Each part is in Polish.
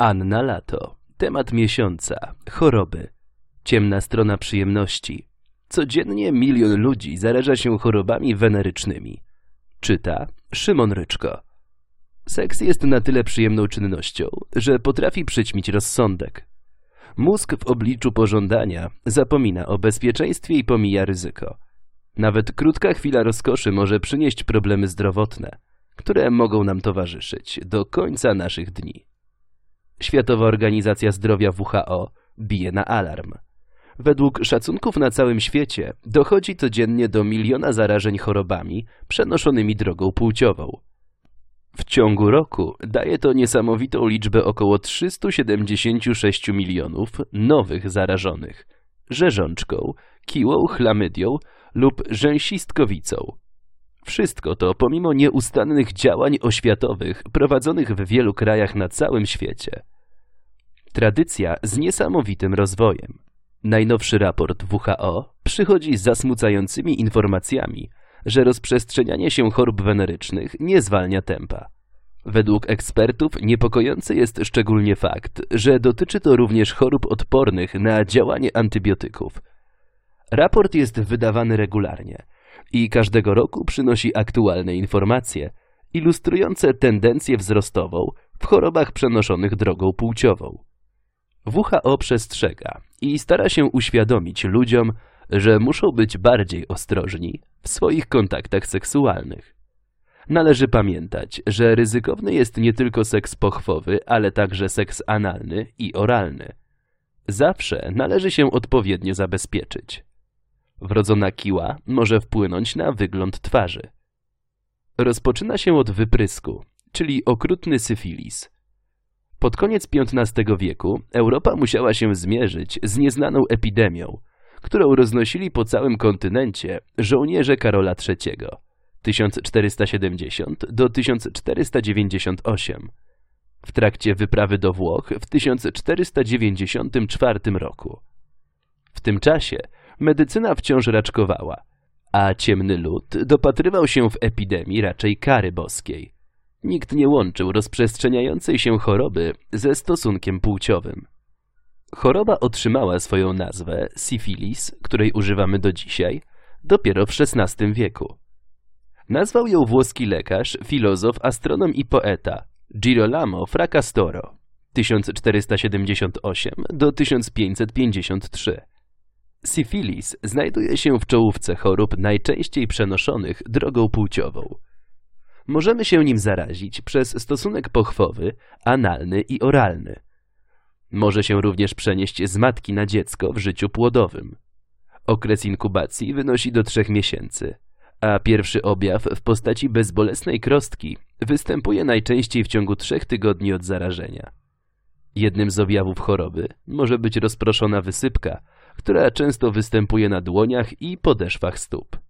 Anna Lato. Temat miesiąca. Choroby. Ciemna strona przyjemności. Codziennie milion ludzi zaraża się chorobami wenerycznymi. Czyta Szymon Ryczko. Seks jest na tyle przyjemną czynnością, że potrafi przyćmić rozsądek. Mózg w obliczu pożądania zapomina o bezpieczeństwie i pomija ryzyko. Nawet krótka chwila rozkoszy może przynieść problemy zdrowotne, które mogą nam towarzyszyć do końca naszych dni. Światowa Organizacja Zdrowia WHO bije na alarm. Według szacunków na całym świecie dochodzi codziennie do miliona zarażeń chorobami przenoszonymi drogą płciową. W ciągu roku daje to niesamowitą liczbę około 376 milionów nowych zarażonych rzeżączką, kiłą, chlamydią lub rzęsistkowicą. Wszystko to pomimo nieustannych działań oświatowych prowadzonych w wielu krajach na całym świecie. Tradycja z niesamowitym rozwojem. Najnowszy raport WHO przychodzi z zasmucającymi informacjami, że rozprzestrzenianie się chorób wenerycznych nie zwalnia tempa. Według ekspertów niepokojący jest szczególnie fakt, że dotyczy to również chorób odpornych na działanie antybiotyków. Raport jest wydawany regularnie i każdego roku przynosi aktualne informacje ilustrujące tendencję wzrostową w chorobach przenoszonych drogą płciową. WHO przestrzega i stara się uświadomić ludziom, że muszą być bardziej ostrożni w swoich kontaktach seksualnych. Należy pamiętać, że ryzykowny jest nie tylko seks pochwowy, ale także seks analny i oralny. Zawsze należy się odpowiednio zabezpieczyć. Wrodzona kiła może wpłynąć na wygląd twarzy. Rozpoczyna się od wyprysku, czyli okrutny syfilis. Pod koniec XV wieku Europa musiała się zmierzyć z nieznaną epidemią, którą roznosili po całym kontynencie żołnierze Karola III 1470 do 1498 w trakcie wyprawy do Włoch w 1494 roku. W tym czasie medycyna wciąż raczkowała, a ciemny lud dopatrywał się w epidemii raczej kary boskiej. Nikt nie łączył rozprzestrzeniającej się choroby ze stosunkiem płciowym. Choroba otrzymała swoją nazwę syfilis, której używamy do dzisiaj, dopiero w XVI wieku. Nazwał ją włoski lekarz, filozof, astronom i poeta Girolamo Fracastoro 1478 do 1553. Syfilis znajduje się w czołówce chorób najczęściej przenoszonych drogą płciową. Możemy się nim zarazić przez stosunek pochwowy, analny i oralny. Może się również przenieść z matki na dziecko w życiu płodowym. Okres inkubacji wynosi do trzech miesięcy, a pierwszy objaw w postaci bezbolesnej krostki występuje najczęściej w ciągu trzech tygodni od zarażenia. Jednym z objawów choroby może być rozproszona wysypka, która często występuje na dłoniach i podeszwach stóp.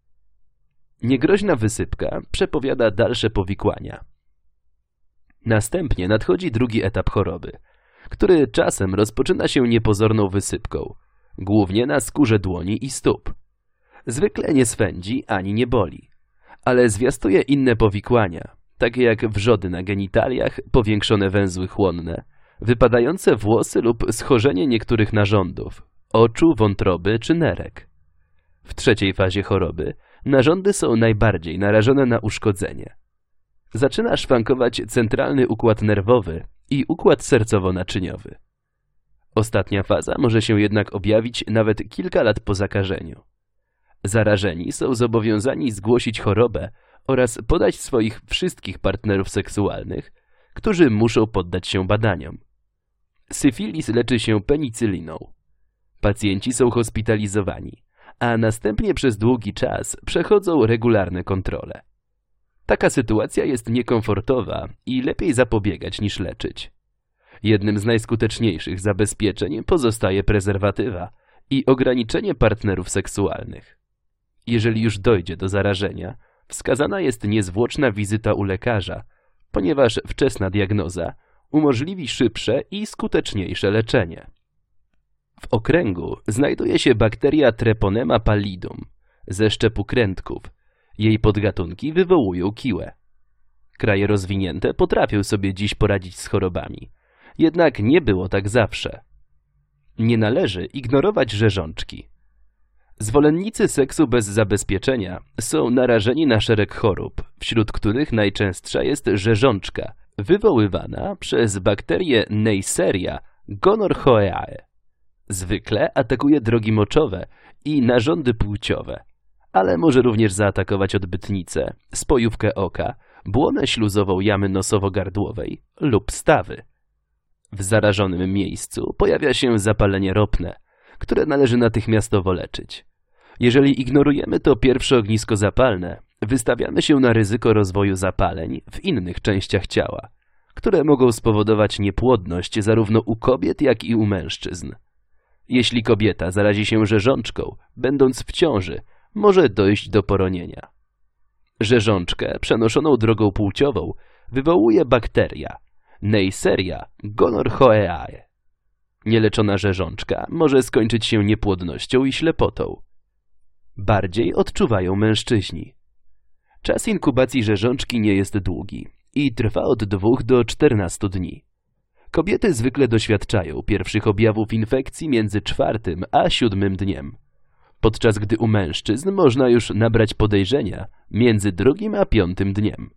Niegroźna wysypka przepowiada dalsze powikłania. Następnie nadchodzi drugi etap choroby, który czasem rozpoczyna się niepozorną wysypką, głównie na skórze dłoni i stóp. Zwykle nie swędzi ani nie boli, ale zwiastuje inne powikłania, takie jak wrzody na genitaliach, powiększone węzły chłonne, wypadające włosy lub schorzenie niektórych narządów, oczu, wątroby czy nerek. W trzeciej fazie choroby narządy są najbardziej narażone na uszkodzenie. Zaczyna szwankować centralny układ nerwowy i układ sercowo-naczyniowy. Ostatnia faza może się jednak objawić nawet kilka lat po zakażeniu. Zarażeni są zobowiązani zgłosić chorobę oraz podać swoich wszystkich partnerów seksualnych, którzy muszą poddać się badaniom. Syfilis leczy się penicyliną. Pacjenci są hospitalizowani, a następnie przez długi czas przechodzą regularne kontrole. Taka sytuacja jest niekomfortowa i lepiej zapobiegać niż leczyć. Jednym z najskuteczniejszych zabezpieczeń pozostaje prezerwatywa i ograniczenie partnerów seksualnych. Jeżeli już dojdzie do zarażenia, wskazana jest niezwłoczna wizyta u lekarza, ponieważ wczesna diagnoza umożliwi szybsze i skuteczniejsze leczenie. W okręgu znajduje się bakteria Treponema pallidum ze szczepu krętków. Jej podgatunki wywołują kiłę. Kraje rozwinięte potrafią sobie dziś poradzić z chorobami. Jednak nie było tak zawsze. Nie należy ignorować rzeżączki. Zwolennicy seksu bez zabezpieczenia są narażeni na szereg chorób, wśród których najczęstsza jest rzeżączka, wywoływana przez bakterię Neisseria gonorrhoeae. Zwykle atakuje drogi moczowe i narządy płciowe, ale może również zaatakować odbytnicę, spojówkę oka, błonę śluzową jamy nosowo-gardłowej lub stawy. W zarażonym miejscu pojawia się zapalenie ropne, które należy natychmiastowo leczyć. Jeżeli ignorujemy to pierwsze ognisko zapalne, wystawiamy się na ryzyko rozwoju zapaleń w innych częściach ciała, które mogą spowodować niepłodność zarówno u kobiet, jak i u mężczyzn. Jeśli kobieta zarazi się rzeżączką, będąc w ciąży, może dojść do poronienia. Rzeżączkę przenoszoną drogą płciową wywołuje bakteria Neisseria gonorrhoeae. Nieleczona rzeżączka może skończyć się niepłodnością i ślepotą. Bardziej odczuwają mężczyźni. Czas inkubacji rzeżączki nie jest długi i trwa od 2 do 14 dni. Kobiety zwykle doświadczają pierwszych objawów infekcji między czwartym a siódmym dniem, podczas gdy u mężczyzn można już nabrać podejrzenia między drugim a piątym dniem.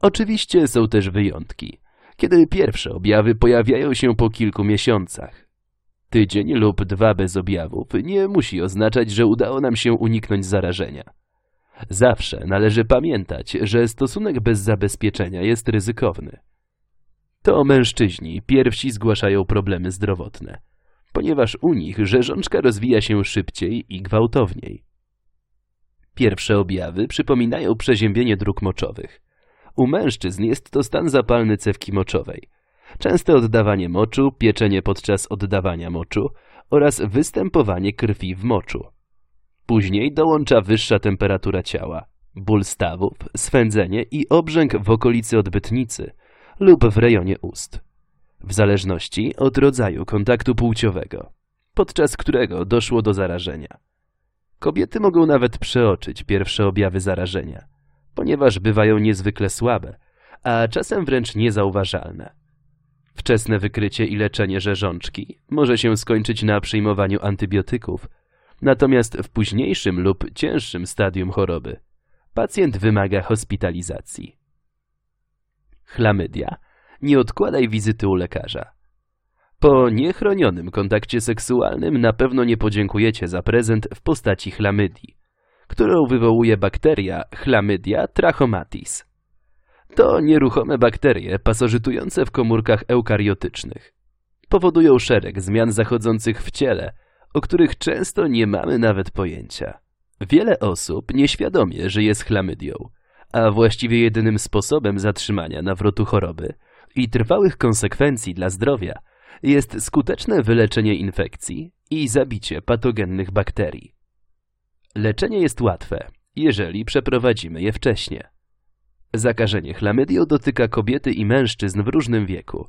Oczywiście są też wyjątki, kiedy pierwsze objawy pojawiają się po kilku miesiącach. Tydzień lub dwa bez objawów nie musi oznaczać, że udało nam się uniknąć zarażenia. Zawsze należy pamiętać, że stosunek bez zabezpieczenia jest ryzykowny. To mężczyźni pierwsi zgłaszają problemy zdrowotne, ponieważ u nich rzeżączka rozwija się szybciej i gwałtowniej. Pierwsze objawy przypominają przeziębienie dróg moczowych. U mężczyzn jest to stan zapalny cewki moczowej, częste oddawanie moczu, pieczenie podczas oddawania moczu oraz występowanie krwi w moczu. Później dołącza wyższa temperatura ciała, ból stawów, swędzenie i obrzęk w okolicy odbytnicy lub w rejonie ust, w zależności od rodzaju kontaktu płciowego, podczas którego doszło do zarażenia. Kobiety mogą nawet przeoczyć pierwsze objawy zarażenia, ponieważ bywają niezwykle słabe, a czasem wręcz niezauważalne. Wczesne wykrycie i leczenie rzeżączki może się skończyć na przyjmowaniu antybiotyków, natomiast w późniejszym lub cięższym stadium choroby pacjent wymaga hospitalizacji. Chlamydia. Nie odkładaj wizyty u lekarza. Po niechronionym kontakcie seksualnym na pewno nie podziękujecie za prezent w postaci chlamydii, którą wywołuje bakteria Chlamydia trachomatis. To nieruchome bakterie pasożytujące w komórkach eukariotycznych. Powodują szereg zmian zachodzących w ciele, o których często nie mamy nawet pojęcia. Wiele osób nieświadomie żyje z chlamydią, a właściwie jedynym sposobem zatrzymania nawrotu choroby i trwałych konsekwencji dla zdrowia jest skuteczne wyleczenie infekcji i zabicie patogennych bakterii. Leczenie jest łatwe, jeżeli przeprowadzimy je wcześnie. Zakażenie chlamydią dotyka kobiety i mężczyzn w różnym wieku,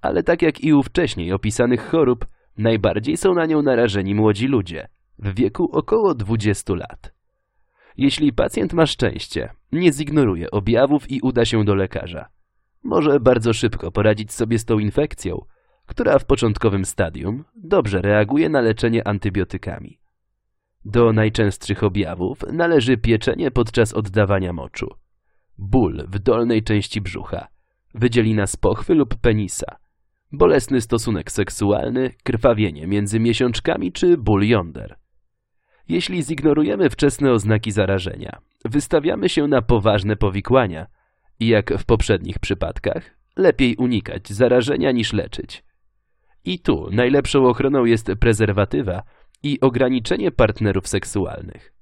ale tak jak i u wcześniej opisanych chorób, najbardziej są na nią narażeni młodzi ludzie w wieku około 20 lat. Jeśli pacjent ma szczęście, nie zignoruje objawów i uda się do lekarza. Może bardzo szybko poradzić sobie z tą infekcją, która w początkowym stadium dobrze reaguje na leczenie antybiotykami. Do najczęstszych objawów należy pieczenie podczas oddawania moczu ból w dolnej części brzucha, wydzielina z pochwy lub penisa, bolesny stosunek seksualny, krwawienie między miesiączkami czy ból jąder. Jeśli zignorujemy wczesne oznaki zarażenia, wystawiamy się na poważne powikłania i jak w poprzednich przypadkach, lepiej unikać zarażenia niż leczyć. I tu najlepszą ochroną jest prezerwatywa i ograniczenie partnerów seksualnych.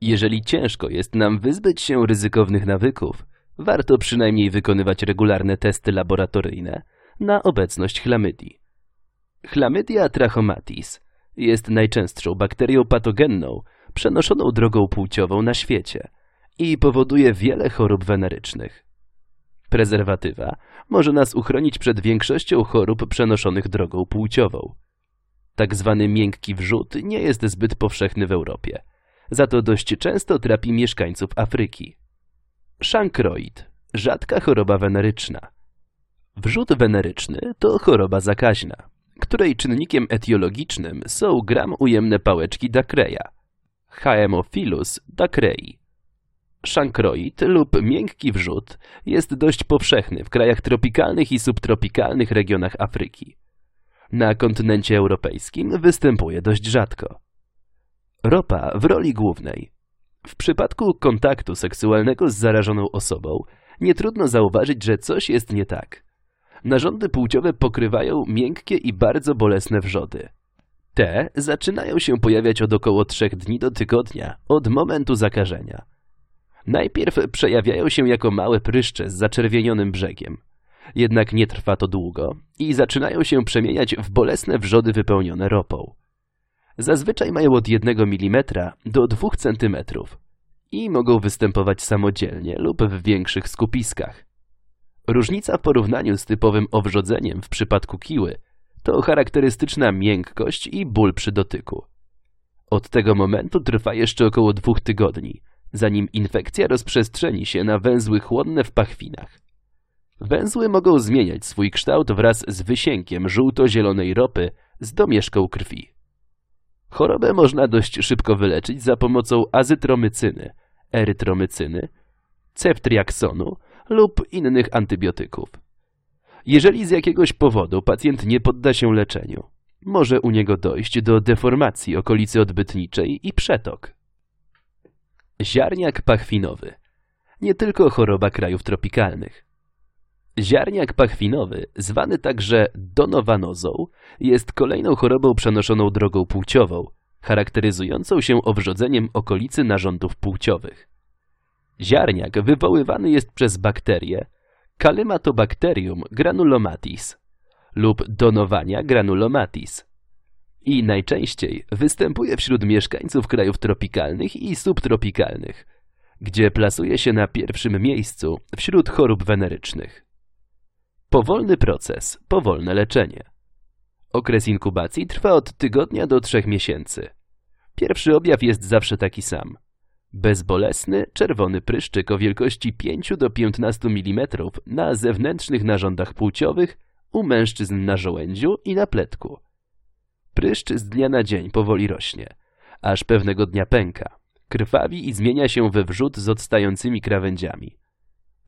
Jeżeli ciężko jest nam wyzbyć się ryzykownych nawyków, warto przynajmniej wykonywać regularne testy laboratoryjne na obecność chlamydii. Chlamydia trachomatis jest najczęstszą bakterią patogenną przenoszoną drogą płciową na świecie i powoduje wiele chorób wenerycznych. Prezerwatywa może nas uchronić przed większością chorób przenoszonych drogą płciową. Tak zwany miękki wrzód nie jest zbyt powszechny w Europie – za to dość często trapi mieszkańców Afryki. Szankroid – rzadka choroba weneryczna. Wrzód weneryczny to choroba zakaźna, której czynnikiem etiologicznym są gram ujemne pałeczki Dacreya, Haemophilus dacrei. Szankroid lub miękki wrzód jest dość powszechny w krajach tropikalnych i subtropikalnych regionach Afryki. Na kontynencie europejskim występuje dość rzadko. Ropa w roli głównej. W przypadku kontaktu seksualnego z zarażoną osobą nie trudno zauważyć, że coś jest nie tak. Narządy płciowe pokrywają miękkie i bardzo bolesne wrzody. Te zaczynają się pojawiać od około trzech dni do tygodnia od momentu zakażenia. Najpierw przejawiają się jako małe pryszcze z zaczerwienionym brzegiem. Jednak nie trwa to długo i zaczynają się przemieniać w bolesne wrzody wypełnione ropą. Zazwyczaj mają od 1 mm do 2 cm i mogą występować samodzielnie lub w większych skupiskach. Różnica w porównaniu z typowym owrzodzeniem w przypadku kiły to charakterystyczna miękkość i ból przy dotyku. Od tego momentu trwa jeszcze około dwóch tygodni, zanim infekcja rozprzestrzeni się na węzły chłonne w pachwinach. Węzły mogą zmieniać swój kształt wraz z wysiękiem żółto-zielonej ropy z domieszką krwi. Chorobę można dość szybko wyleczyć za pomocą azytromycyny, erytromycyny, ceftriaksonu lub innych antybiotyków. Jeżeli z jakiegoś powodu pacjent nie podda się leczeniu, może u niego dojść do deformacji okolicy odbytniczej i przetok. Ziarniak pachwinowy. Nie tylko choroba krajów tropikalnych. Ziarniak pachwinowy, zwany także donowanozą, jest kolejną chorobą przenoszoną drogą płciową, charakteryzującą się owrzodzeniem okolicy narządów płciowych. Ziarniak wywoływany jest przez bakterię Calymatobacterium granulomatis lub donowania granulomatis i najczęściej występuje wśród mieszkańców krajów tropikalnych i subtropikalnych, gdzie plasuje się na pierwszym miejscu wśród chorób wenerycznych. Powolny proces, powolne leczenie. Okres inkubacji trwa od tygodnia do trzech miesięcy. Pierwszy objaw jest zawsze taki sam. Bezbolesny, czerwony pryszczyk o wielkości 5 do 15 mm na zewnętrznych narządach płciowych u mężczyzn na żołędziu i na pletku. Pryszcz z dnia na dzień powoli rośnie, aż pewnego dnia pęka, krwawi i zmienia się we wrzód z odstającymi krawędziami.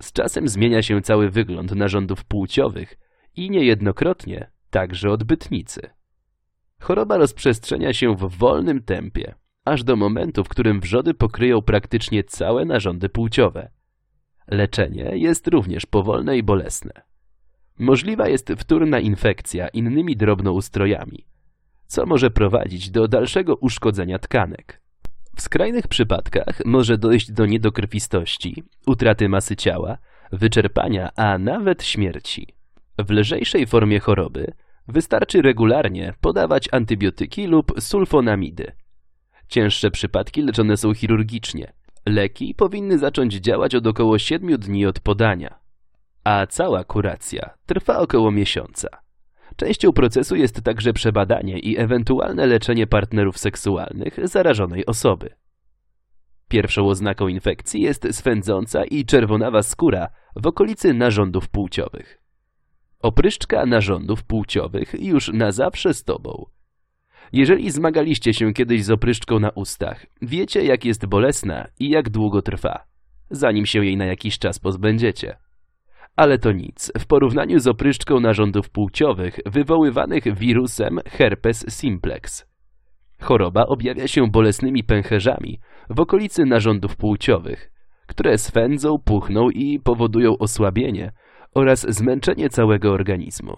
Z czasem zmienia się cały wygląd narządów płciowych i niejednokrotnie także odbytnicy. Choroba rozprzestrzenia się w wolnym tempie, aż do momentu, w którym wrzody pokryją praktycznie całe narządy płciowe. Leczenie jest również powolne i bolesne. Możliwa jest wtórna infekcja innymi drobnoustrojami, co może prowadzić do dalszego uszkodzenia tkanek. W skrajnych przypadkach może dojść do niedokrwistości, utraty masy ciała, wyczerpania, a nawet śmierci. W lżejszej formie choroby wystarczy regularnie podawać antybiotyki lub sulfonamidy. Cięższe przypadki leczone są chirurgicznie. Leki powinny zacząć działać od około 7 dni od podania, a cała kuracja trwa około miesiąca. Częścią procesu jest także przebadanie i ewentualne leczenie partnerów seksualnych zarażonej osoby. Pierwszą oznaką infekcji jest swędząca i czerwonawa skóra w okolicy narządów płciowych. Opryszczka narządów płciowych już na zawsze z tobą. Jeżeli zmagaliście się kiedyś z opryszczką na ustach, wiecie jak jest bolesna i jak długo trwa, zanim się jej na jakiś czas pozbędziecie. Ale to nic w porównaniu z opryszczką narządów płciowych wywoływanych wirusem herpes simplex. Choroba objawia się bolesnymi pęcherzami w okolicy narządów płciowych, które swędzą, puchną i powodują osłabienie oraz zmęczenie całego organizmu.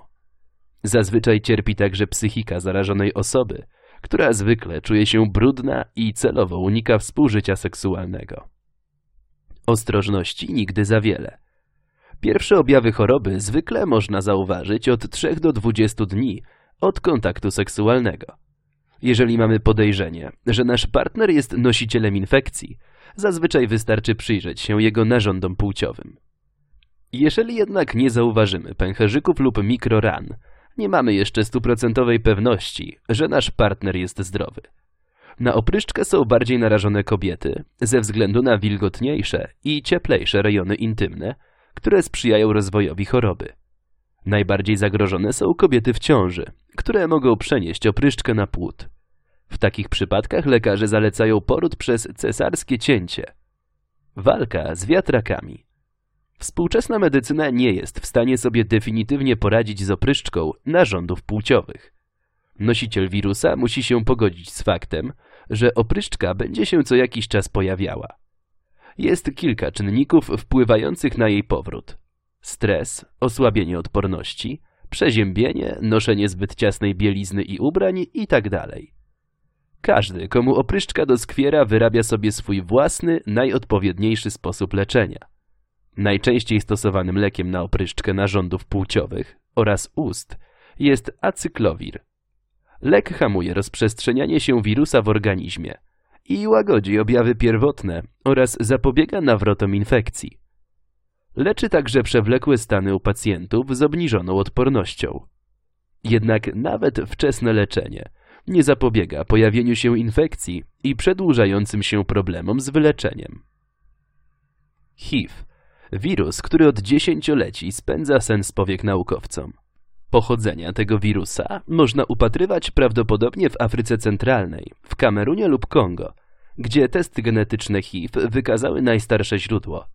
Zazwyczaj cierpi także psychika zarażonej osoby, która zwykle czuje się brudna i celowo unika współżycia seksualnego. Ostrożności nigdy za wiele. Pierwsze objawy choroby zwykle można zauważyć od 3 do 20 dni od kontaktu seksualnego. Jeżeli mamy podejrzenie, że nasz partner jest nosicielem infekcji, zazwyczaj wystarczy przyjrzeć się jego narządom płciowym. Jeżeli jednak nie zauważymy pęcherzyków lub mikroran, nie mamy jeszcze stuprocentowej pewności, że nasz partner jest zdrowy. Na opryszczkę są bardziej narażone kobiety ze względu na wilgotniejsze i cieplejsze rejony intymne, które sprzyjają rozwojowi choroby. Najbardziej zagrożone są kobiety w ciąży, które mogą przenieść opryszczkę na płód. W takich przypadkach lekarze zalecają poród przez cesarskie cięcie. Walka z wiatrakami. Współczesna medycyna nie jest w stanie sobie definitywnie poradzić z opryszczką narządów płciowych. Nosiciel wirusa musi się pogodzić z faktem, że opryszczka będzie się co jakiś czas pojawiała. Jest kilka czynników wpływających na jej powrót. Stres, osłabienie odporności, przeziębienie, noszenie zbyt ciasnej bielizny i ubrań itd. Każdy, komu opryszczka doskwiera, wyrabia sobie swój własny, najodpowiedniejszy sposób leczenia. Najczęściej stosowanym lekiem na opryszczkę narządów płciowych oraz ust jest acyklowir. Lek hamuje rozprzestrzenianie się wirusa w organizmie i łagodzi objawy pierwotne oraz zapobiega nawrotom infekcji. Leczy także przewlekłe stany u pacjentów z obniżoną odpornością. Jednak nawet wczesne leczenie nie zapobiega pojawieniu się infekcji i przedłużającym się problemom z wyleczeniem. HIV Wirus, który od dziesięcioleci spędza sen z powiek naukowcom. Pochodzenia tego wirusa można upatrywać prawdopodobnie w Afryce Centralnej, w Kamerunie lub Kongo, gdzie testy genetyczne HIV wykazały najstarsze źródło.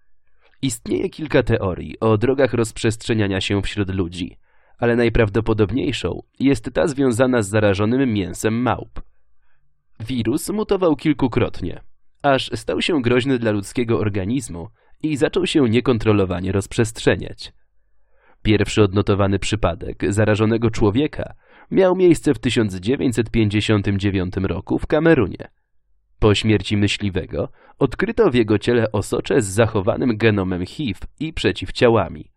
Istnieje kilka teorii o drogach rozprzestrzeniania się wśród ludzi, ale najprawdopodobniejszą jest ta związana z zarażonym mięsem małp. Wirus mutował kilkukrotnie, aż stał się groźny dla ludzkiego organizmu i zaczął się niekontrolowanie rozprzestrzeniać. Pierwszy odnotowany przypadek zarażonego człowieka miał miejsce w 1959 roku w Kamerunie. Po śmierci myśliwego odkryto w jego ciele osocze z zachowanym genomem HIV i przeciwciałami.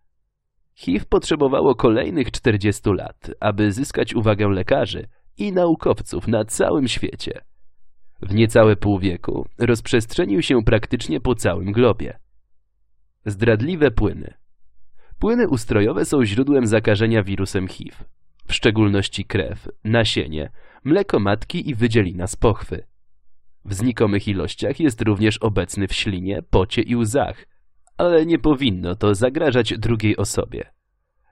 HIV potrzebowało kolejnych 40 lat, aby zyskać uwagę lekarzy i naukowców na całym świecie. W niecałe pół wieku rozprzestrzenił się praktycznie po całym globie. Zdradliwe płyny. Płyny ustrojowe są źródłem zakażenia wirusem HIV, w szczególności krew, nasienie, mleko matki i wydzielina z pochwy. W znikomych ilościach jest również obecny w ślinie, pocie i łzach, ale nie powinno to zagrażać drugiej osobie.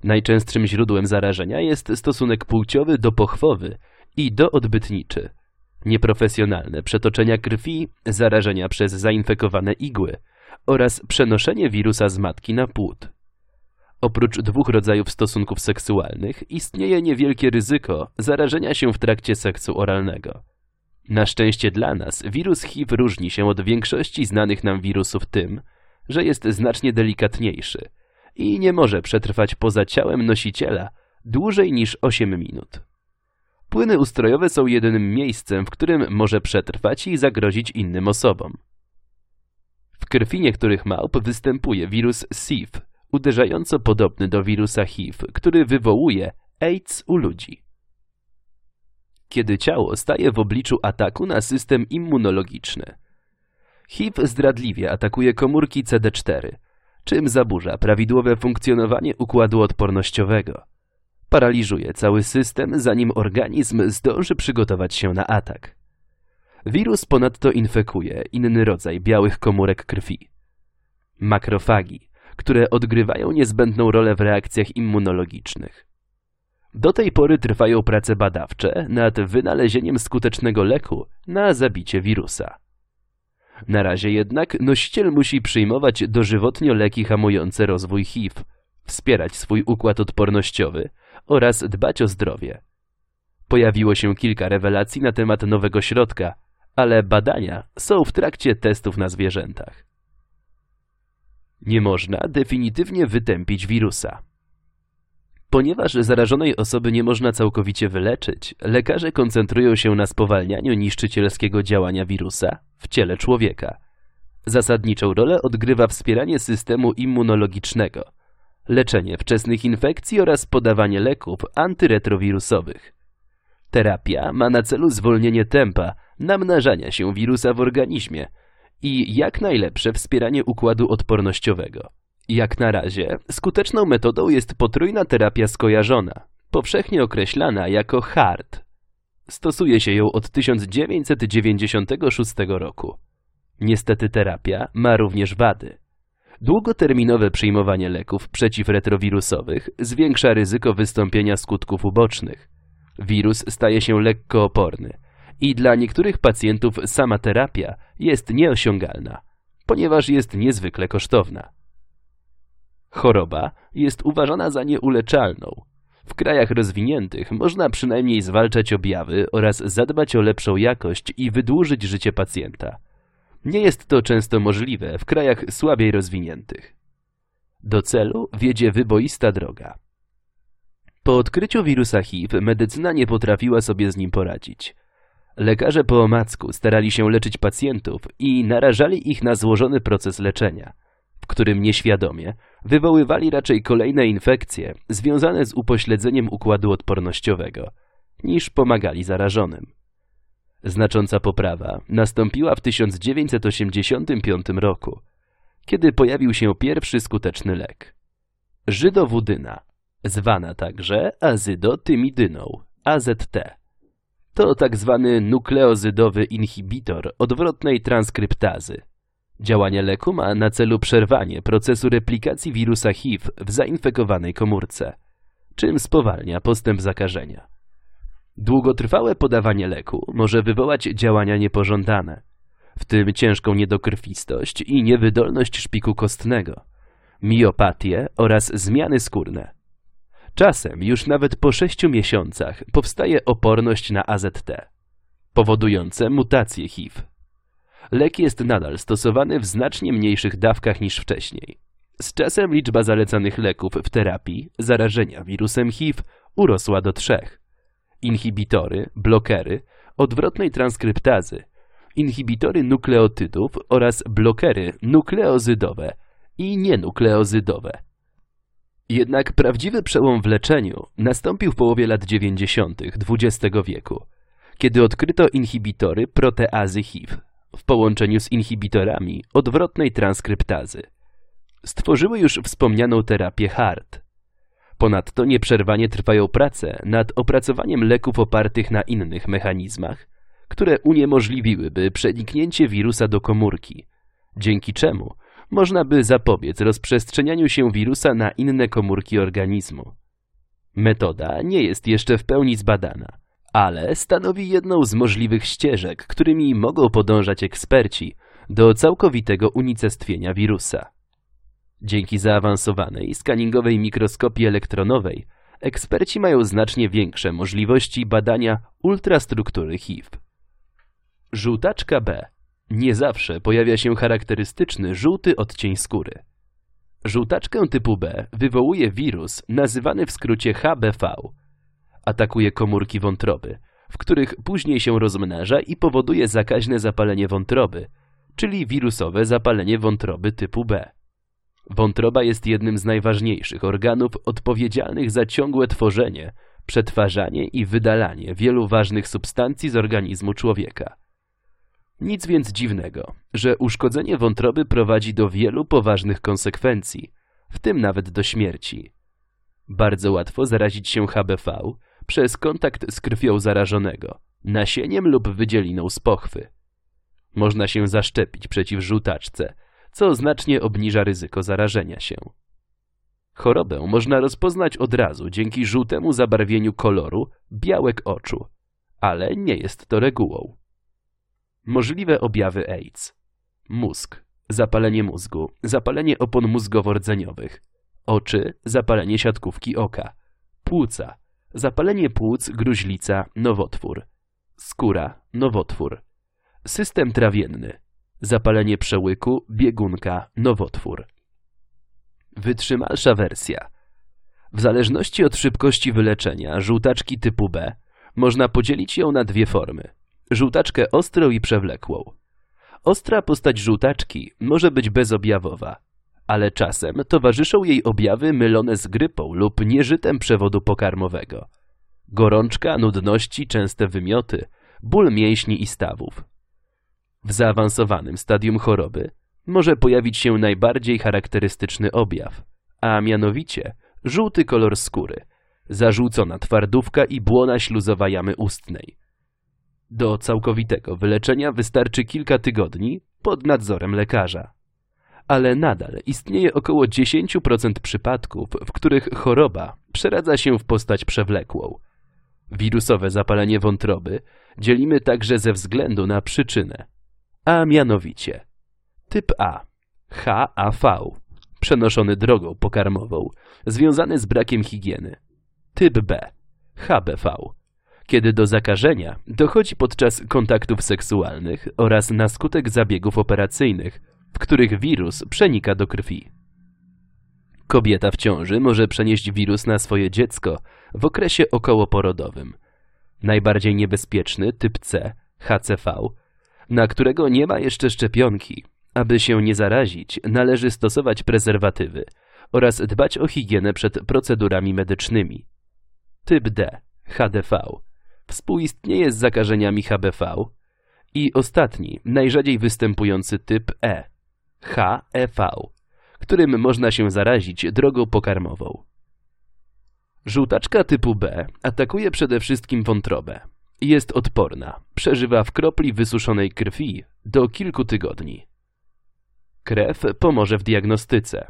Najczęstszym źródłem zarażenia jest stosunek płciowy do pochwowy i do odbytniczy. Nieprofesjonalne przetoczenia krwi, zarażenia przez zainfekowane igły – oraz przenoszenie wirusa z matki na płód. Oprócz dwóch rodzajów stosunków seksualnych istnieje niewielkie ryzyko zarażenia się w trakcie seksu oralnego. Na szczęście dla nas wirus HIV różni się od większości znanych nam wirusów tym, że jest znacznie delikatniejszy i nie może przetrwać poza ciałem nosiciela dłużej niż 8 minut. Płyny ustrojowe są jedynym miejscem, w którym może przetrwać i zagrozić innym osobom. W krwi niektórych małp występuje wirus SIV, uderzająco podobny do wirusa HIV, który wywołuje AIDS u ludzi. Kiedy ciało staje w obliczu ataku na system immunologiczny. HIV zdradliwie atakuje komórki CD4, czym zaburza prawidłowe funkcjonowanie układu odpornościowego. Paraliżuje cały system, zanim organizm zdąży przygotować się na atak. Wirus ponadto infekuje inny rodzaj białych komórek krwi. Makrofagi, które odgrywają niezbędną rolę w reakcjach immunologicznych. Do tej pory trwają prace badawcze nad wynalezieniem skutecznego leku na zabicie wirusa. Na razie jednak nosiciel musi przyjmować dożywotnio leki hamujące rozwój HIV, wspierać swój układ odpornościowy oraz dbać o zdrowie. Pojawiło się kilka rewelacji na temat nowego środka, ale badania są w trakcie testów na zwierzętach. Nie można definitywnie wytępić wirusa. Ponieważ zarażonej osoby nie można całkowicie wyleczyć, lekarze koncentrują się na spowalnianiu niszczycielskiego działania wirusa w ciele człowieka. Zasadniczą rolę odgrywa wspieranie systemu immunologicznego, leczenie wczesnych infekcji oraz podawanie leków antyretrowirusowych. Terapia ma na celu zwolnienie tempa namnażania się wirusa w organizmie i jak najlepsze wspieranie układu odpornościowego. Jak na razie skuteczną metodą jest potrójna terapia skojarzona, powszechnie określana jako HART. Stosuje się ją od 1996 roku. Niestety terapia ma również wady. Długoterminowe przyjmowanie leków przeciwretrowirusowych zwiększa ryzyko wystąpienia skutków ubocznych. Wirus staje się lekko oporny i dla niektórych pacjentów sama terapia jest nieosiągalna, ponieważ jest niezwykle kosztowna. Choroba jest uważana za nieuleczalną. W krajach rozwiniętych można przynajmniej zwalczać objawy oraz zadbać o lepszą jakość i wydłużyć życie pacjenta. Nie jest to często możliwe w krajach słabiej rozwiniętych. Do celu wiedzie wyboista droga. Po odkryciu wirusa HIV medycyna nie potrafiła sobie z nim poradzić. Lekarze po omacku starali się leczyć pacjentów i narażali ich na złożony proces leczenia, w którym nieświadomie wywoływali raczej kolejne infekcje związane z upośledzeniem układu odpornościowego, niż pomagali zarażonym. Znacząca poprawa nastąpiła w 1985 roku, kiedy pojawił się pierwszy skuteczny lek. Żydowudyna, zwana także azydotymidyną, AZT. To tak zwany nukleozydowy inhibitor odwrotnej transkryptazy. Działanie leku ma na celu przerwanie procesu replikacji wirusa HIV w zainfekowanej komórce, czym spowalnia postęp zakażenia. Długotrwałe podawanie leku może wywołać działania niepożądane, w tym ciężką niedokrwistość i niewydolność szpiku kostnego, miopatię oraz zmiany skórne. Czasem już nawet po sześciu miesiącach powstaje oporność na AZT, powodujące mutację HIV. Lek jest nadal stosowany w znacznie mniejszych dawkach niż wcześniej. Z czasem liczba zalecanych leków w terapii zarażenia wirusem HIV urosła do trzech. Inhibitory, blokery, odwrotnej transkryptazy, inhibitory nukleotydów oraz blokery nukleozydowe i nienukleozydowe. Jednak prawdziwy przełom w leczeniu nastąpił w połowie lat 90. XX wieku, kiedy odkryto inhibitory proteazy HIV w połączeniu z inhibitorami odwrotnej transkryptazy. Stworzyły już wspomnianą terapię HART. Ponadto nieprzerwanie trwają prace nad opracowaniem leków opartych na innych mechanizmach, które uniemożliwiłyby przeniknięcie wirusa do komórki, dzięki czemu można by zapobiec rozprzestrzenianiu się wirusa na inne komórki organizmu. Metoda nie jest jeszcze w pełni zbadana, ale stanowi jedną z możliwych ścieżek, którymi mogą podążać eksperci do całkowitego unicestwienia wirusa. Dzięki zaawansowanej skaningowej mikroskopii elektronowej eksperci mają znacznie większe możliwości badania ultrastruktury HIV. Żółtaczka B nie zawsze pojawia się charakterystyczny żółty odcień skóry. Żółtaczkę typu B wywołuje wirus nazywany w skrócie HBV. Atakuje komórki wątroby, w których później się rozmnaża i powoduje zakaźne zapalenie wątroby, czyli wirusowe zapalenie wątroby typu B. Wątroba jest jednym z najważniejszych organów odpowiedzialnych za ciągłe tworzenie, przetwarzanie i wydalanie wielu ważnych substancji z organizmu człowieka. Nic więc dziwnego, że uszkodzenie wątroby prowadzi do wielu poważnych konsekwencji, w tym nawet do śmierci. Bardzo łatwo zarazić się HBV przez kontakt z krwią zarażonego, nasieniem lub wydzieliną z pochwy. Można się zaszczepić przeciw żółtaczce, co znacznie obniża ryzyko zarażenia się. Chorobę można rozpoznać od razu dzięki żółtemu zabarwieniu koloru białek oczu, ale nie jest to regułą. Możliwe objawy AIDS. Mózg, zapalenie mózgu, zapalenie opon mózgowo-rdzeniowych, oczy, zapalenie siatkówki oka, płuca, zapalenie płuc, gruźlica, nowotwór, skóra, nowotwór, system trawienny, zapalenie przełyku, biegunka, nowotwór. Wytrzymalsza wersja. W zależności od szybkości wyleczenia żółtaczki typu B można podzielić ją na dwie formy – żółtaczkę ostrą i przewlekłą. Ostra postać żółtaczki może być bezobjawowa, ale czasem towarzyszą jej objawy mylone z grypą lub nieżytem przewodu pokarmowego. Gorączka, nudności, częste wymioty, ból mięśni i stawów. W zaawansowanym stadium choroby może pojawić się najbardziej charakterystyczny objaw, a mianowicie żółty kolor skóry, zażółcona twardówka i błona śluzowa jamy ustnej – do całkowitego wyleczenia wystarczy kilka tygodni pod nadzorem lekarza. ale nadal istnieje około 10% przypadków, w których choroba przeradza się w postać przewlekłą. Wirusowe zapalenie wątroby dzielimy także ze względu na przyczynę, a mianowicie typ A HAV przenoszony drogą pokarmową, związany z brakiem higieny. Typ B HBV kiedy do zakażenia dochodzi podczas kontaktów seksualnych oraz na skutek zabiegów operacyjnych, w których wirus przenika do krwi. Kobieta w ciąży może przenieść wirus na swoje dziecko w okresie okołoporodowym. Najbardziej niebezpieczny typ C, HCV, na którego nie ma jeszcze szczepionki. Aby się nie zarazić, należy stosować prezerwatywy oraz dbać o higienę przed procedurami medycznymi. Typ D, HDV, współistnieje z zakażeniami HBV i ostatni, najrzadziej występujący typ E, HEV, którym można się zarazić drogą pokarmową. Żółtaczka typu B atakuje przede wszystkim wątrobę. Jest odporna, przeżywa w kropli wysuszonej krwi do kilku tygodni. Krew pomoże w diagnostyce.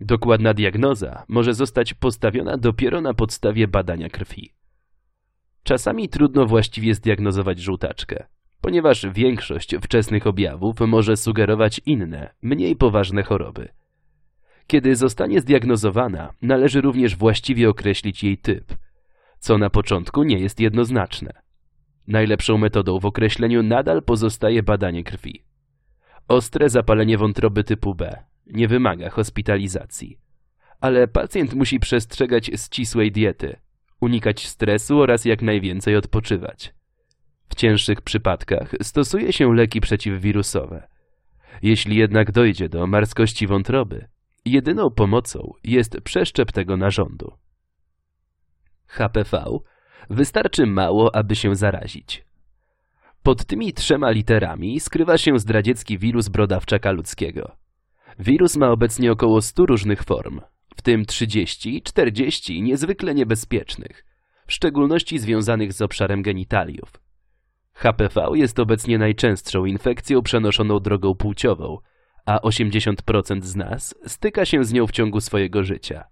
Dokładna diagnoza może zostać postawiona dopiero na podstawie badania krwi. Czasami trudno właściwie zdiagnozować żółtaczkę, ponieważ większość wczesnych objawów może sugerować inne, mniej poważne choroby. Kiedy zostanie zdiagnozowana, należy również właściwie określić jej typ, co na początku nie jest jednoznaczne. Najlepszą metodą w określeniu nadal pozostaje badanie krwi. Ostre zapalenie wątroby typu B nie wymaga hospitalizacji, ale pacjent musi przestrzegać ścisłej diety, unikać stresu oraz jak najwięcej odpoczywać. W cięższych przypadkach stosuje się leki przeciwwirusowe. Jeśli jednak dojdzie do marskości wątroby, jedyną pomocą jest przeszczep tego narządu. HPV wystarczy mało, aby się zarazić. Pod tymi trzema literami skrywa się zdradziecki wirus brodawczaka ludzkiego. Wirus ma obecnie około 100 różnych form, w tym 30-40 niezwykle niebezpiecznych, w szczególności związanych z obszarem genitaliów. HPV jest obecnie najczęstszą infekcją przenoszoną drogą płciową, a 80% z nas styka się z nią w ciągu swojego życia.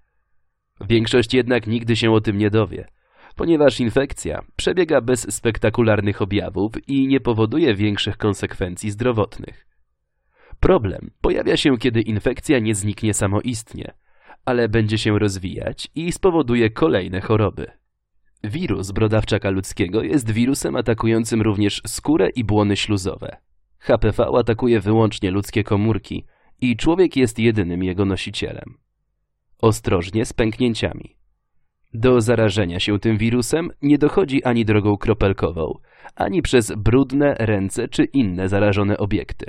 Większość jednak nigdy się o tym nie dowie, ponieważ infekcja przebiega bez spektakularnych objawów i nie powoduje większych konsekwencji zdrowotnych. Problem pojawia się, kiedy infekcja nie zniknie samoistnie, ale będzie się rozwijać i spowoduje kolejne choroby. Wirus brodawczaka ludzkiego jest wirusem atakującym również skórę i błony śluzowe. HPV atakuje wyłącznie ludzkie komórki i człowiek jest jedynym jego nosicielem. Ostrożnie z pęknięciami. Do zarażenia się tym wirusem nie dochodzi ani drogą kropelkową, ani przez brudne ręce czy inne zarażone obiekty.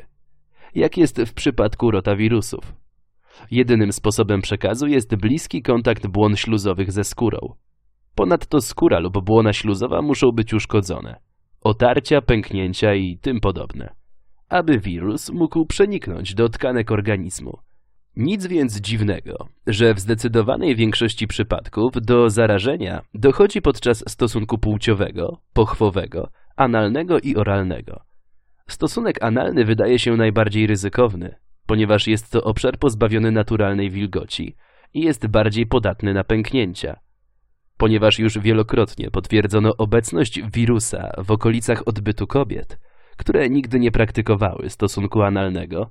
Jak jest w przypadku rotawirusów. Jedynym sposobem przekazu jest bliski kontakt błon śluzowych ze skórą. Ponadto skóra lub błona śluzowa muszą być uszkodzone. Otarcia, pęknięcia i tym podobne. Aby wirus mógł przeniknąć do tkanek organizmu. Nic więc dziwnego, że w zdecydowanej większości przypadków do zarażenia dochodzi podczas stosunku płciowego, pochwowego, analnego i oralnego. Stosunek analny wydaje się najbardziej ryzykowny, ponieważ jest to obszar pozbawiony naturalnej wilgoci i jest bardziej podatny na pęknięcia. Ponieważ już wielokrotnie potwierdzono obecność wirusa w okolicach odbytu kobiet, które nigdy nie praktykowały stosunku analnego,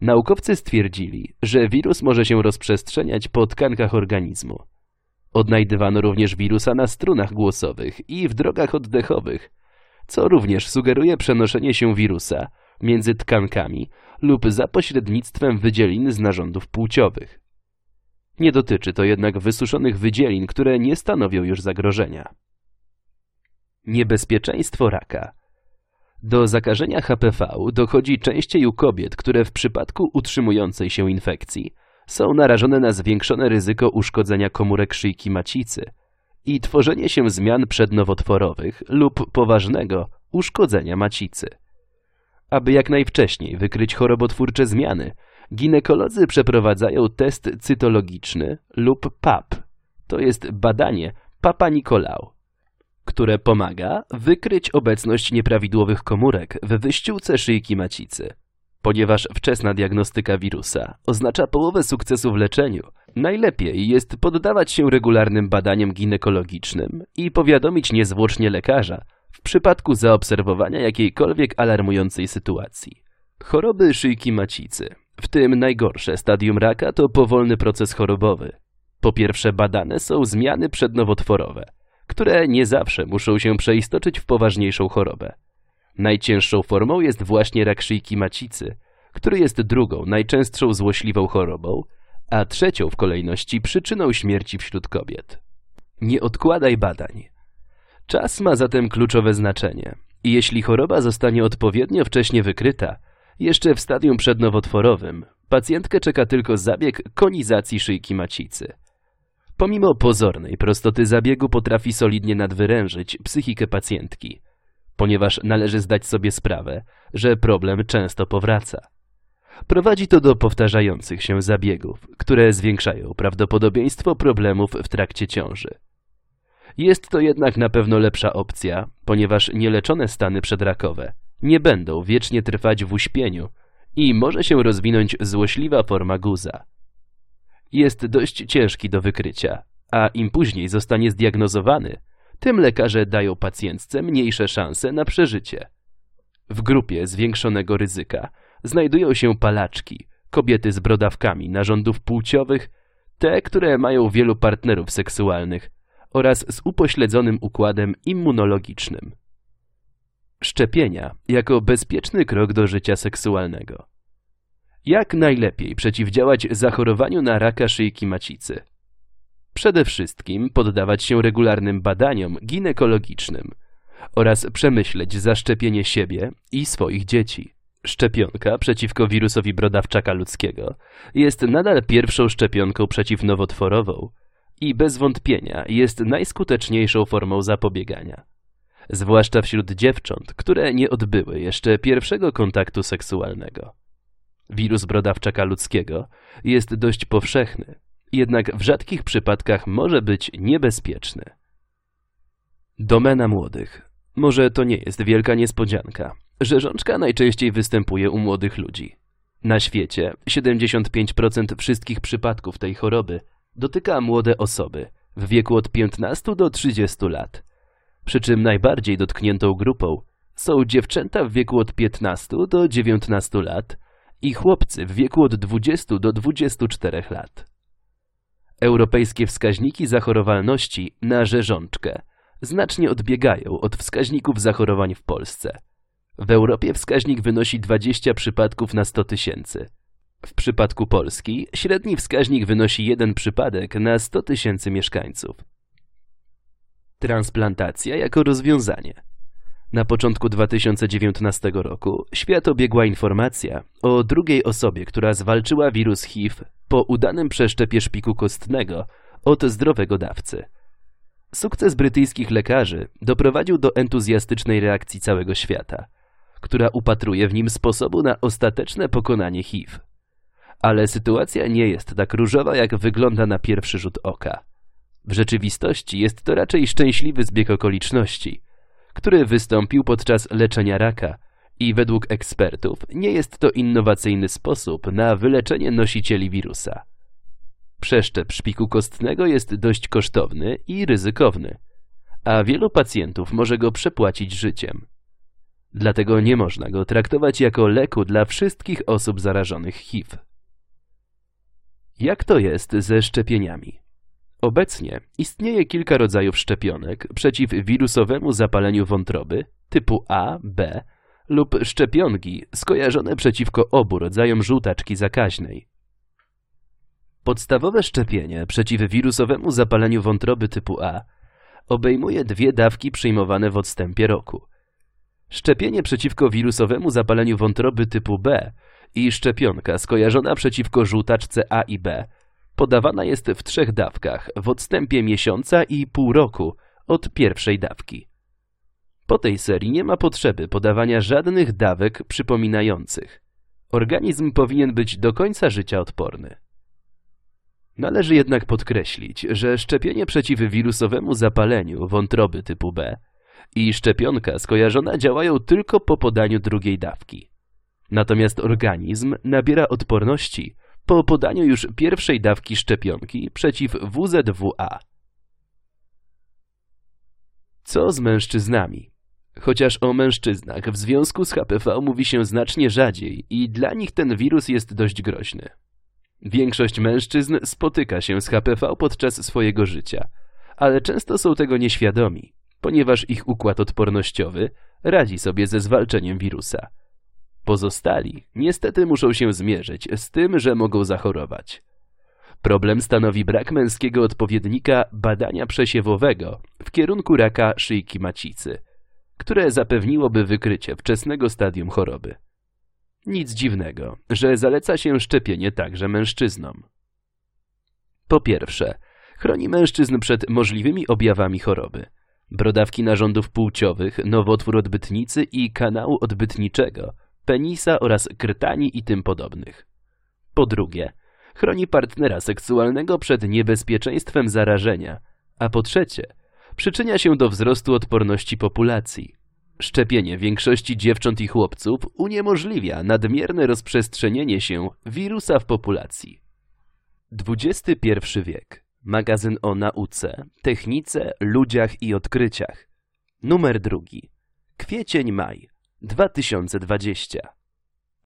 naukowcy stwierdzili, że wirus może się rozprzestrzeniać po tkankach organizmu. Odnajdywano również wirusa na strunach głosowych i w drogach oddechowych, co również sugeruje przenoszenie się wirusa między tkankami lub za pośrednictwem wydzielin z narządów płciowych. Nie dotyczy to jednak wysuszonych wydzielin, które nie stanowią już zagrożenia. Niebezpieczeństwo raka Do zakażenia HPV dochodzi częściej u kobiet, które w przypadku utrzymującej się infekcji są narażone na zwiększone ryzyko uszkodzenia komórek szyjki macicy i tworzenie się zmian przednowotworowych lub poważnego uszkodzenia macicy. Aby jak najwcześniej wykryć chorobotwórcze zmiany, ginekolodzy przeprowadzają test cytologiczny lub PAP, to jest badanie Papa Nicolau, które pomaga wykryć obecność nieprawidłowych komórek we wyściółce szyjki macicy. Ponieważ wczesna diagnostyka wirusa oznacza połowę sukcesu w leczeniu, najlepiej jest poddawać się regularnym badaniom ginekologicznym i powiadomić niezwłocznie lekarza w przypadku zaobserwowania jakiejkolwiek alarmującej sytuacji. Choroby szyjki macicy, w tym najgorsze stadium raka, to powolny proces chorobowy. Po pierwsze, badane są zmiany przednowotworowe, które nie zawsze muszą się przeistoczyć w poważniejszą chorobę. Najcięższą formą jest właśnie rak szyjki macicy, który jest drugą, najczęstszą złośliwą chorobą, a trzecią w kolejności przyczyną śmierci wśród kobiet. Nie odkładaj badań. Czas ma zatem kluczowe znaczenie i jeśli choroba zostanie odpowiednio wcześnie wykryta, jeszcze w stadium przednowotworowym, pacjentkę czeka tylko zabieg konizacji szyjki macicy. Pomimo pozornej prostoty zabiegu potrafi solidnie nadwyrężyć psychikę pacjentki – ponieważ należy zdać sobie sprawę, że problem często powraca. Prowadzi to do powtarzających się zabiegów, które zwiększają prawdopodobieństwo problemów w trakcie ciąży. Jest to jednak na pewno lepsza opcja, ponieważ nieleczone stany przedrakowe nie będą wiecznie trwać w uśpieniu i może się rozwinąć złośliwa forma guza. Jest dość ciężki do wykrycia, a im później zostanie zdiagnozowany, tym lekarze dają pacjentce mniejsze szanse na przeżycie. W grupie zwiększonego ryzyka znajdują się palaczki, kobiety z brodawkami narządów płciowych, te, które mają wielu partnerów seksualnych oraz z upośledzonym układem immunologicznym. Szczepienia jako bezpieczny krok do życia seksualnego. Jak najlepiej przeciwdziałać zachorowaniu na raka szyjki macicy? Przede wszystkim poddawać się regularnym badaniom ginekologicznym oraz przemyśleć zaszczepienie siebie i swoich dzieci. Szczepionka przeciwko wirusowi brodawczaka ludzkiego jest nadal pierwszą szczepionką przeciwnowotworową i bez wątpienia jest najskuteczniejszą formą zapobiegania. Zwłaszcza wśród dziewcząt, które nie odbyły jeszcze pierwszego kontaktu seksualnego. Wirus brodawczaka ludzkiego jest dość powszechny jednak w rzadkich przypadkach może być niebezpieczny. Domena młodych. Może to nie jest wielka niespodzianka. Rzeżączka najczęściej występuje u młodych ludzi. Na świecie 75% wszystkich przypadków tej choroby dotyka młode osoby w wieku od 15 do 30 lat. Przy czym najbardziej dotkniętą grupą są dziewczęta w wieku od 15 do 19 lat i chłopcy w wieku od 20 do 24 lat. Europejskie wskaźniki zachorowalności na rzeżączkę znacznie odbiegają od wskaźników zachorowań w Polsce. W Europie wskaźnik wynosi 20 przypadków na 100 tysięcy. W przypadku Polski średni wskaźnik wynosi 1 przypadek na 100 tysięcy mieszkańców. Transplantacja jako rozwiązanie. Na początku 2019 roku świat obiegła informacja o drugiej osobie, która zwalczyła wirus HIV po udanym przeszczepie szpiku kostnego od zdrowego dawcy. Sukces brytyjskich lekarzy doprowadził do entuzjastycznej reakcji całego świata, która upatruje w nim sposobu na ostateczne pokonanie HIV. Ale sytuacja nie jest tak różowa, jak wygląda na pierwszy rzut oka. W rzeczywistości jest to raczej szczęśliwy zbieg okoliczności, który wystąpił podczas leczenia raka i według ekspertów nie jest to innowacyjny sposób na wyleczenie nosicieli wirusa. Przeszczep szpiku kostnego jest dość kosztowny i ryzykowny, a wielu pacjentów może go przepłacić życiem. Dlatego nie można go traktować jako leku dla wszystkich osób zarażonych HIV. Jak to jest ze szczepieniami? Obecnie istnieje kilka rodzajów szczepionek przeciw wirusowemu zapaleniu wątroby typu A, B lub szczepionki skojarzone przeciwko obu rodzajom żółtaczki zakaźnej. Podstawowe szczepienie przeciw wirusowemu zapaleniu wątroby typu A obejmuje dwie dawki przyjmowane w odstępie roku. Szczepienie przeciwko wirusowemu zapaleniu wątroby typu B i szczepionka skojarzona przeciwko żółtaczce A i B podawana jest w trzech dawkach w odstępie miesiąca i pół roku od pierwszej dawki. Po tej serii nie ma potrzeby podawania żadnych dawek przypominających. Organizm powinien być do końca życia odporny. Należy jednak podkreślić, że szczepienie przeciw wirusowemu zapaleniu wątroby typu B i szczepionka skojarzona działają tylko po podaniu drugiej dawki. Natomiast organizm nabiera odporności po podaniu już pierwszej dawki szczepionki przeciw WZWA. Co z mężczyznami? Chociaż o mężczyznach w związku z HPV mówi się znacznie rzadziej i dla nich ten wirus jest dość groźny. Większość mężczyzn spotyka się z HPV podczas swojego życia, ale często są tego nieświadomi, ponieważ ich układ odpornościowy radzi sobie ze zwalczeniem wirusa. Pozostali niestety muszą się zmierzyć z tym, że mogą zachorować. Problem stanowi brak męskiego odpowiednika badania przesiewowego w kierunku raka szyjki macicy, które zapewniłoby wykrycie wczesnego stadium choroby. Nic dziwnego, że zaleca się szczepienie także mężczyznom. Po pierwsze, chroni mężczyzn przed możliwymi objawami choroby. Brodawki narządów płciowych, nowotwór odbytnicy i kanału odbytniczego, penisa oraz krtani i tym podobnych. Po drugie, chroni partnera seksualnego przed niebezpieczeństwem zarażenia, a po trzecie, przyczynia się do wzrostu odporności populacji. Szczepienie większości dziewcząt i chłopców uniemożliwia nadmierne rozprzestrzenienie się wirusa w populacji. XXI wiek. Magazyn o nauce, technice, ludziach i odkryciach. Numer drugi. Kwiecień-maj 2020.